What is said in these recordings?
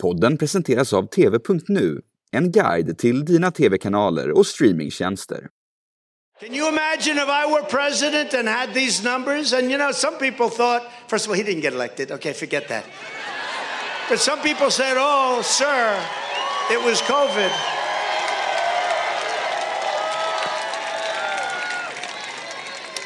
Podden presenteras av TV.nu, en guide till dina tv-kanaler och streamingtjänster. Can you imagine if I were president and had these numbers? And you know, some people thought, first of all, he didn't get elected. Okay, forget that. But some people said, oh, sir, it was COVID.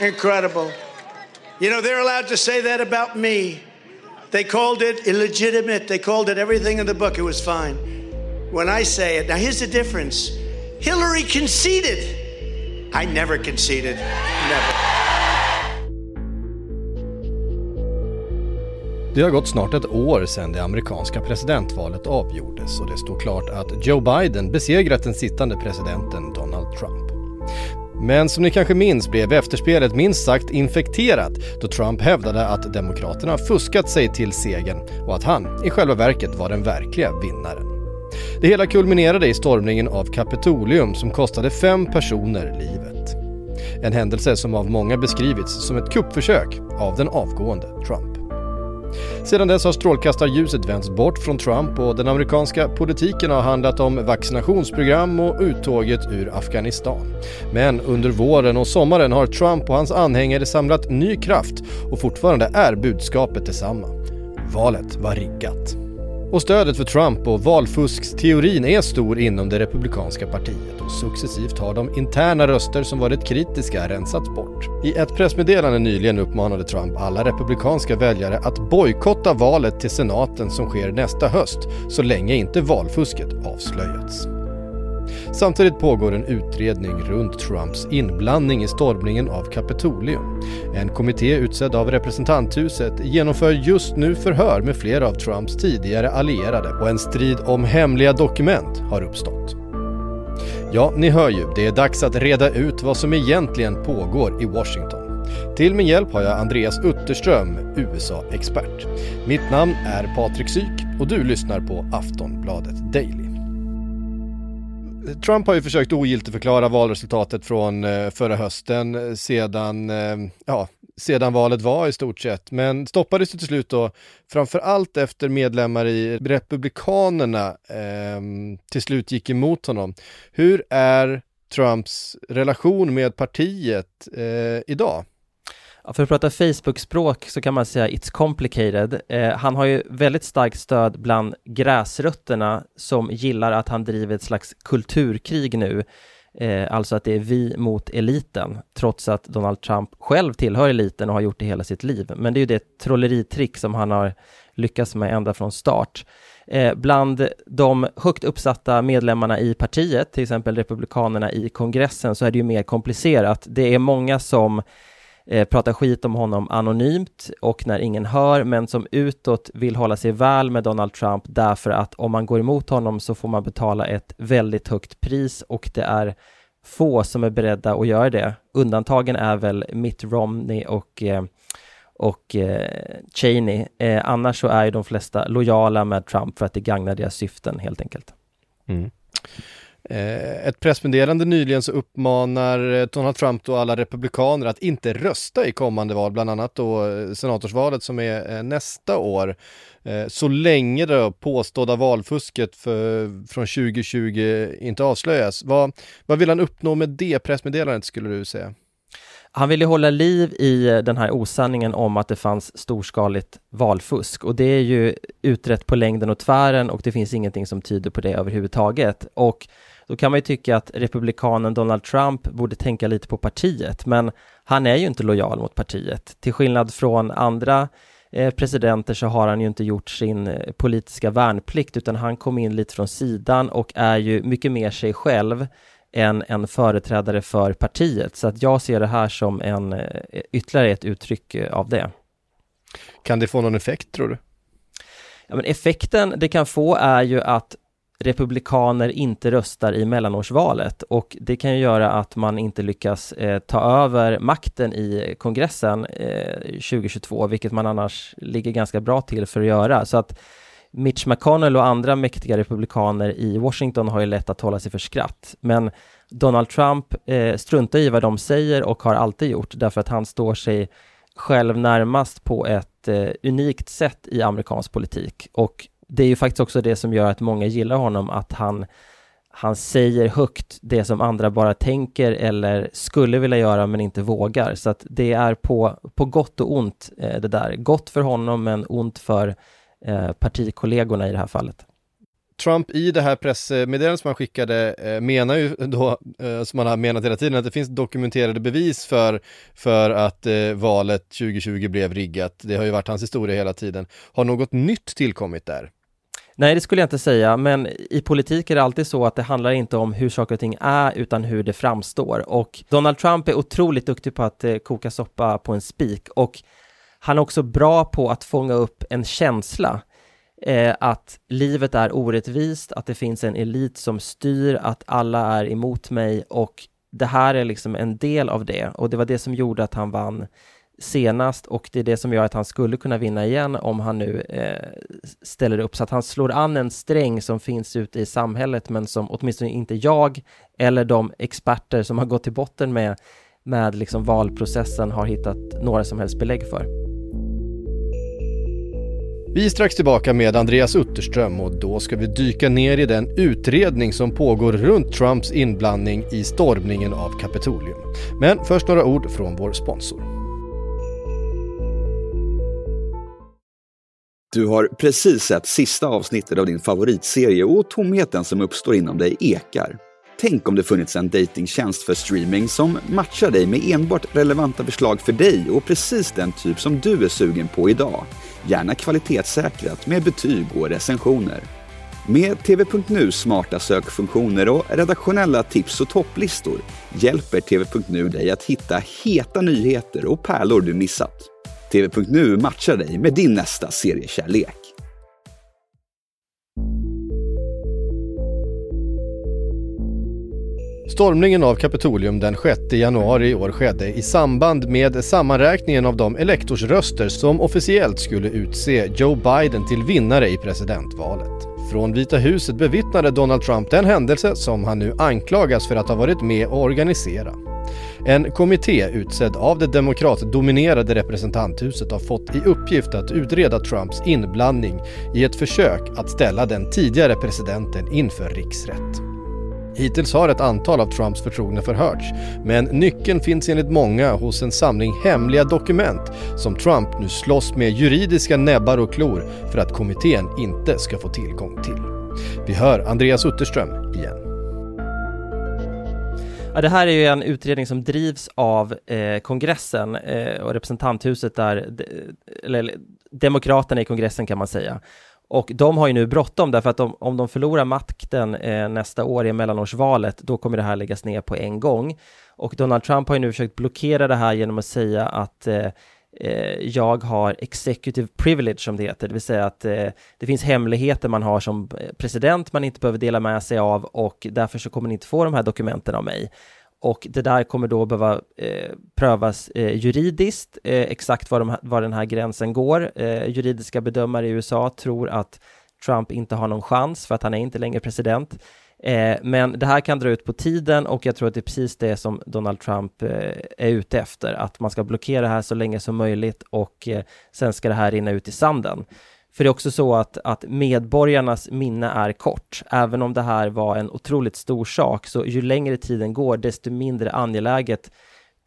Incredible. You know, they're allowed to say that about me. They called it illegitimate. They called it everything in the book. It was fine. When I say it, now here's the difference Hillary conceded. I never conceded. Never. Det har gått snart ett år sedan det amerikanska presidentvalet avgjordes och det står klart att Joe Biden besegrat den sittande presidenten Donald Trump. Men som ni kanske minns blev efterspelet minst sagt infekterat då Trump hävdade att Demokraterna fuskat sig till segern och att han i själva verket var den verkliga vinnaren. Det hela kulminerade i stormningen av Kapitolium som kostade fem personer livet. En händelse som av många beskrivits som ett kuppförsök av den avgående Trump. Sedan dess har strålkastarljuset vänts bort från Trump och den amerikanska politiken har handlat om vaccinationsprogram och uttåget ur Afghanistan. Men under våren och sommaren har Trump och hans anhängare samlat ny kraft och fortfarande är budskapet detsamma. Valet var riggat. Och stödet för Trump och valfusksteorin är stor inom det republikanska partiet och successivt har de interna röster som varit kritiska rensats bort. I ett pressmeddelande nyligen uppmanade Trump alla republikanska väljare att bojkotta valet till senaten som sker nästa höst så länge inte valfusket avslöjats. Samtidigt pågår en utredning runt Trumps inblandning i stormningen av Kapitolium. En kommitté utsedd av representanthuset genomför just nu förhör med flera av Trumps tidigare allierade och en strid om hemliga dokument har uppstått. Ja, ni hör ju, det är dags att reda ut vad som egentligen pågår i Washington. Till min hjälp har jag Andreas Utterström, USA-expert. Mitt namn är Patrik Syk och du lyssnar på Aftonbladet Daily. Trump har ju försökt ogiltigförklara valresultatet från eh, förra hösten eh, sedan, eh, ja, sedan valet var i stort sett, men stoppades till slut då framför allt efter medlemmar i Republikanerna eh, till slut gick emot honom. Hur är Trumps relation med partiet eh, idag? För att prata Facebook-språk så kan man säga it's complicated. Eh, han har ju väldigt starkt stöd bland gräsrötterna som gillar att han driver ett slags kulturkrig nu. Eh, alltså att det är vi mot eliten, trots att Donald Trump själv tillhör eliten och har gjort det hela sitt liv. Men det är ju det trolleritrick som han har lyckats med ända från start. Eh, bland de högt uppsatta medlemmarna i partiet, till exempel republikanerna i kongressen, så är det ju mer komplicerat. Det är många som eh, pratar skit om honom anonymt och när ingen hör, men som utåt vill hålla sig väl med Donald Trump därför att om man går emot honom så får man betala ett väldigt högt pris och det är få som är beredda att göra det. Undantagen är väl Mitt Romney och eh, och eh, Cheney. Eh, annars så är ju de flesta lojala med Trump för att det gagnar deras syften helt enkelt. Mm. Eh, ett pressmeddelande nyligen så uppmanar eh, Donald Trump och alla republikaner att inte rösta i kommande val, bland annat då eh, senatorsvalet som är nästa år. Så länge det påstådda valfusket för, från 2020 inte avslöjas. Vad, vad vill han uppnå med det pressmeddelandet skulle du säga? Han ville hålla liv i den här osanningen om att det fanns storskaligt valfusk och det är ju utrett på längden och tvären och det finns ingenting som tyder på det överhuvudtaget. Och då kan man ju tycka att republikanen Donald Trump borde tänka lite på partiet, men han är ju inte lojal mot partiet. Till skillnad från andra eh, presidenter så har han ju inte gjort sin eh, politiska värnplikt, utan han kom in lite från sidan och är ju mycket mer sig själv än en företrädare för partiet. Så att jag ser det här som en eh, ytterligare ett uttryck av det. Kan det få någon effekt tror du? Ja, men effekten det kan få är ju att republikaner inte röstar i mellanårsvalet och det kan ju göra att man inte lyckas eh, ta över makten i kongressen eh, 2022, vilket man annars ligger ganska bra till för att göra. Så att Mitch McConnell och andra mäktiga republikaner i Washington har ju lätt att hålla sig för skratt. Men Donald Trump eh, struntar i vad de säger och har alltid gjort därför att han står sig själv närmast på ett eh, unikt sätt i amerikansk politik och det är ju faktiskt också det som gör att många gillar honom, att han han säger högt det som andra bara tänker eller skulle vilja göra men inte vågar. Så att det är på, på gott och ont eh, det där. Gott för honom men ont för eh, partikollegorna i det här fallet. Trump i det här pressmeddelandet som han skickade eh, menar ju då, eh, som han har menat hela tiden, att det finns dokumenterade bevis för, för att eh, valet 2020 blev riggat. Det har ju varit hans historia hela tiden. Har något nytt tillkommit där? Nej, det skulle jag inte säga, men i politik är det alltid så att det handlar inte om hur saker och ting är, utan hur det framstår. Och Donald Trump är otroligt duktig på att eh, koka soppa på en spik och han är också bra på att fånga upp en känsla eh, att livet är orättvist, att det finns en elit som styr, att alla är emot mig och det här är liksom en del av det och det var det som gjorde att han vann senast och det är det som gör att han skulle kunna vinna igen om han nu eh, ställer upp så att han slår an en sträng som finns ute i samhället men som åtminstone inte jag eller de experter som har gått till botten med med liksom valprocessen har hittat några som helst belägg för. Vi är strax tillbaka med Andreas Utterström och då ska vi dyka ner i den utredning som pågår runt Trumps inblandning i stormningen av Kapitolium. Men först några ord från vår sponsor. Du har precis sett sista avsnittet av din favoritserie och tomheten som uppstår inom dig ekar. Tänk om det funnits en datingtjänst för streaming som matchar dig med enbart relevanta förslag för dig och precis den typ som du är sugen på idag gärna kvalitetssäkrat med betyg och recensioner. Med TV.nu smarta sökfunktioner och redaktionella tips och topplistor hjälper TV.nu dig att hitta heta nyheter och pärlor du missat. TV.nu matchar dig med din nästa seriekärlek. Stormningen av Kapitolium den 6 januari i år skedde i samband med sammanräkningen av de elektorsröster som officiellt skulle utse Joe Biden till vinnare i presidentvalet. Från Vita huset bevittnade Donald Trump den händelse som han nu anklagas för att ha varit med och organisera. En kommitté utsedd av det demokratdominerade representanthuset har fått i uppgift att utreda Trumps inblandning i ett försök att ställa den tidigare presidenten inför riksrätt. Hittills har ett antal av Trumps förtrogna förhörts, men nyckeln finns enligt många hos en samling hemliga dokument som Trump nu slåss med juridiska näbbar och klor för att kommittén inte ska få tillgång till. Vi hör Andreas Utterström igen. Ja, det här är ju en utredning som drivs av eh, kongressen eh, och representanthuset där, de, eller demokraterna i kongressen kan man säga. Och de har ju nu bråttom därför att de, om de förlorar makten eh, nästa år i mellanårsvalet, då kommer det här läggas ner på en gång. Och Donald Trump har ju nu försökt blockera det här genom att säga att eh, Eh, jag har executive privilege som det heter, det vill säga att eh, det finns hemligheter man har som eh, president man inte behöver dela med sig av och därför så kommer ni inte få de här dokumenten av mig och det där kommer då behöva eh, prövas eh, juridiskt, eh, exakt var, de, var, den här gränsen går. Eh, juridiska bedömare i USA tror att Trump inte har någon chans för att han är inte längre president. Eh, men det här kan dra ut på tiden och jag tror att det är precis det som Donald Trump eh, är ute efter, att man ska blockera det här så länge som möjligt och eh, sen ska det här rinna ut i sanden. För det är också så att, att medborgarnas minne är kort. Även om det här var en otroligt stor sak, så ju längre tiden går, desto mindre angeläget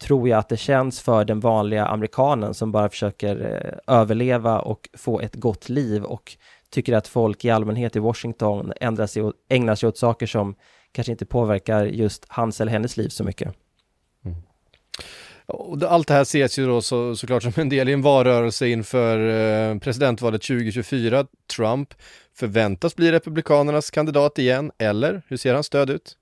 tror jag att det känns för den vanliga amerikanen som bara försöker eh, överleva och få ett gott liv och tycker att folk i allmänhet i Washington ändrar sig och ägnar sig åt saker som kanske inte påverkar just hans eller hennes liv så mycket. Mm. Allt det här ses ju då så, såklart som en del i en valrörelse inför eh, presidentvalet 2024. Trump förväntas bli Republikanernas kandidat igen, eller hur ser hans stöd ut?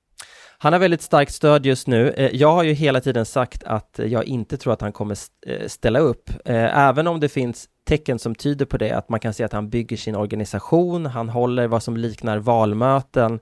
Han har väldigt starkt stöd just nu. Eh, jag har ju hela tiden sagt att jag inte tror att han kommer eh, ställa upp, även om det finns tecken som tyder på det, att man kan se att han bygger sin organisation, han håller vad som liknar valmöten,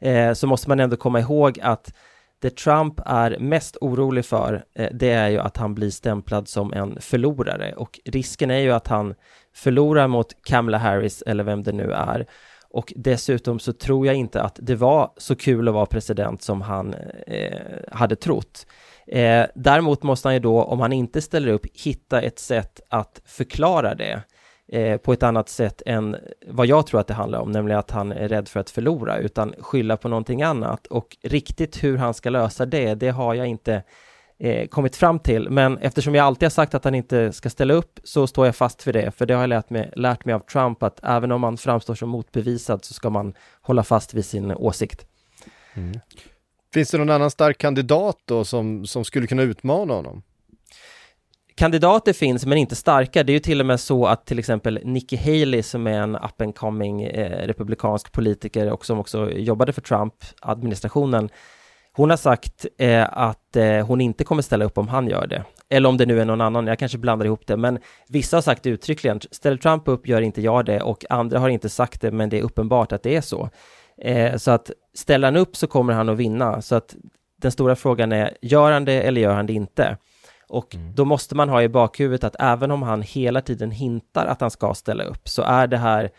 eh, så måste man ändå komma ihåg att det Trump är mest orolig för, eh, det är ju att han blir stämplad som en förlorare och risken är ju att han förlorar mot Kamala Harris eller vem det nu är. Och dessutom så tror jag inte att det var så kul att vara president som han eh, hade trott. Eh, däremot måste han ju då, om han inte ställer upp, hitta ett sätt att förklara det. eh, på ett annat sätt än vad jag tror att det handlar om, nämligen att han är rädd för att förlora, utan skylla på någonting annat. Och riktigt hur han ska lösa det, det har jag inte eh, kommit fram till. Men eftersom jag alltid har sagt att han inte ska ställa upp så står jag fast för det. För det har jag lärt mig, lärt mig av Trump att även om man framstår som motbevisad så ska man hålla fast vid sin åsikt. Mm. Finns det någon annan stark kandidat då som, som skulle kunna utmana honom? Kandidater finns men inte starka. Det är ju till och med så att till exempel Nikki Haley som är en up and coming eh, republikansk politiker och som också jobbade för Trump-administrationen hon har sagt eh, att eh, hon inte kommer ställa upp om han gör det. Eller om det nu är någon annan, jag kanske blandar ihop det, men vissa har sagt uttryckligen, ställer Trump upp gör inte jag det och andra har inte sagt det, men det är uppenbart att det är så. Eh, så att ställer han upp så kommer han att vinna, så att den stora frågan är, gör han det eller gör han det inte? Och mm. då måste man ha i bakhuvudet att även om han hela tiden hintar att han ska ställa upp, så är det här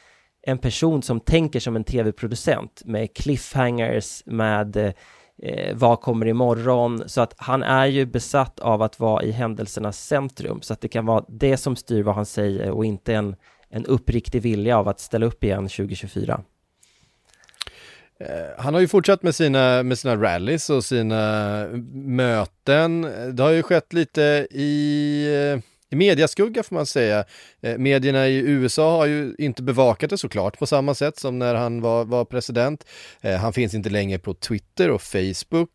en person som tänker som en tv-producent med cliffhangers, med eh, vad kommer imorgon? Så att han är ju besatt av att vara i händelsernas centrum, så att det kan vara det som styr vad han säger och inte en, en uppriktig vilja av att ställa upp igen 2024. Eh, han har ju fortsatt med sina, med sina rallies och sina möten. Det har ju skett lite i eh, i mediaskugga får man säga. Eh, medierna i USA har ju inte bevakat det såklart på samma sätt som när han var, var president. Han finns inte längre på Twitter och Facebook.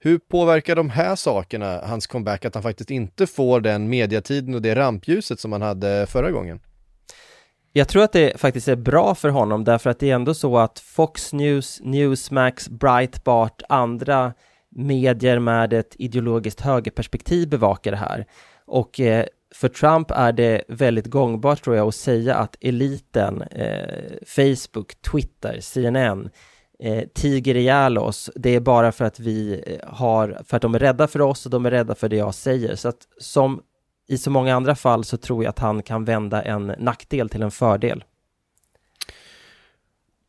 Hur påverkar de här sakerna hans comeback, att han faktiskt inte får den mediatiden och det rampljuset som han hade förra gången? Jag tror att det faktiskt är bra för honom därför att det är ändå så att Fox News, Newsmax, Breitbart, andra medier med ett ideologiskt högerperspektiv bevakar det här. Och eh, för Trump är det väldigt gångbart tror jag att säga att eliten, eh, Facebook, Twitter, CNN, eh, tiger ihjäl oss. Det är bara för att vi eh, har, för att de är rädda för oss och de är rädda för det jag säger. Så att som i så många andra fall så tror jag att han kan vända en nackdel till en fördel.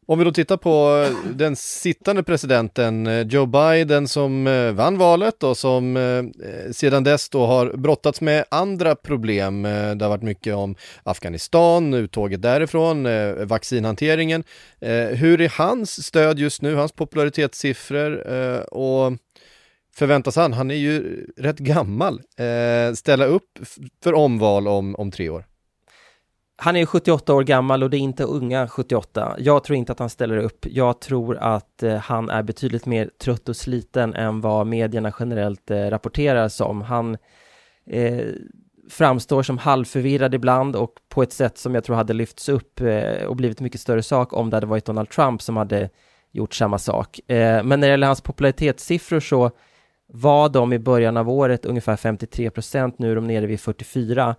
Om vi då tittar på eh, den sittande presidenten eh, Joe Biden som eh, vann valet och som sedan dess då har brottats med andra problem. Det har varit mycket om Afghanistan, uttåget därifrån, vaccinhanteringen. Hur är hans stöd just nu, hans popularitetssiffror och förväntas han, han är ju rätt gammal, eh, ställa upp för omval om, om tre år? Han är 78 år gammal och det är inte unga 78. Jag tror inte att han ställer upp. Jag tror att eh, han är betydligt mer trött och sliten än vad medierna generellt eh, rapporterar som. Han eh, framstår som halvförvirrad ibland och på ett sätt som jag tror hade lyfts upp eh, och blivit mycket större sak om det hade varit Donald Trump som hade gjort samma sak. Eh, men när det gäller hans popularitetssiffror så var de i början av året ungefär 53 procent, nu är de nere vid 44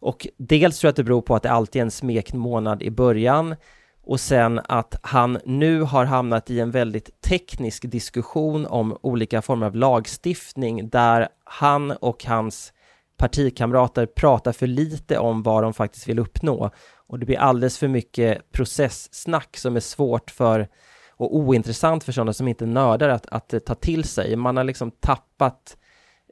och dels tror jag att det beror på att det alltid är en smekmånad i början och sen att han nu har hamnat i en väldigt teknisk diskussion om olika former av lagstiftning där han och hans partikamrater pratar för lite om vad de faktiskt vill uppnå. Och det blir alldeles för mycket processsnack som är svårt för och ointressant för sådana som inte är nördar att, att eh, ta till sig. Man har liksom tappat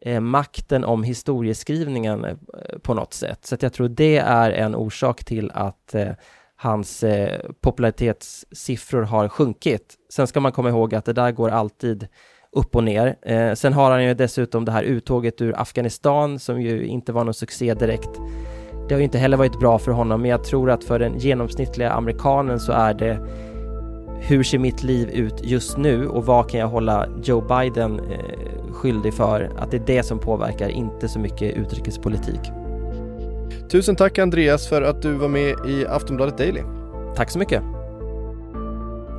eh, makten om historieskrivningen eh, på något sätt. Så att jag tror det är en orsak till att eh, hans eh, popularitetssiffror har sjunkit. Sen ska man komma ihåg att det där går alltid upp och ner. Eh, sen har han ju dessutom det här uttåget ur Afghanistan som ju inte var någon succé direkt. Det har ju inte heller varit bra för honom, men jag tror att för den genomsnittliga amerikanen så är det hur ser mitt liv ut just nu och vad kan jag hålla Joe Biden eh, skyldig för? Att det är det som påverkar, inte så mycket utrikespolitik. Tusen tack Andreas för att du var med i Aftonbladet Daily. Tack så mycket.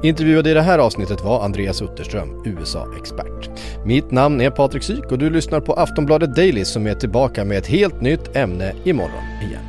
Intervjuad i det här avsnittet var Andreas Utterström, USA-expert. Mitt namn är Patrik Syk och du lyssnar på Aftonbladet Daily som är tillbaka med ett helt nytt ämne imorgon igen.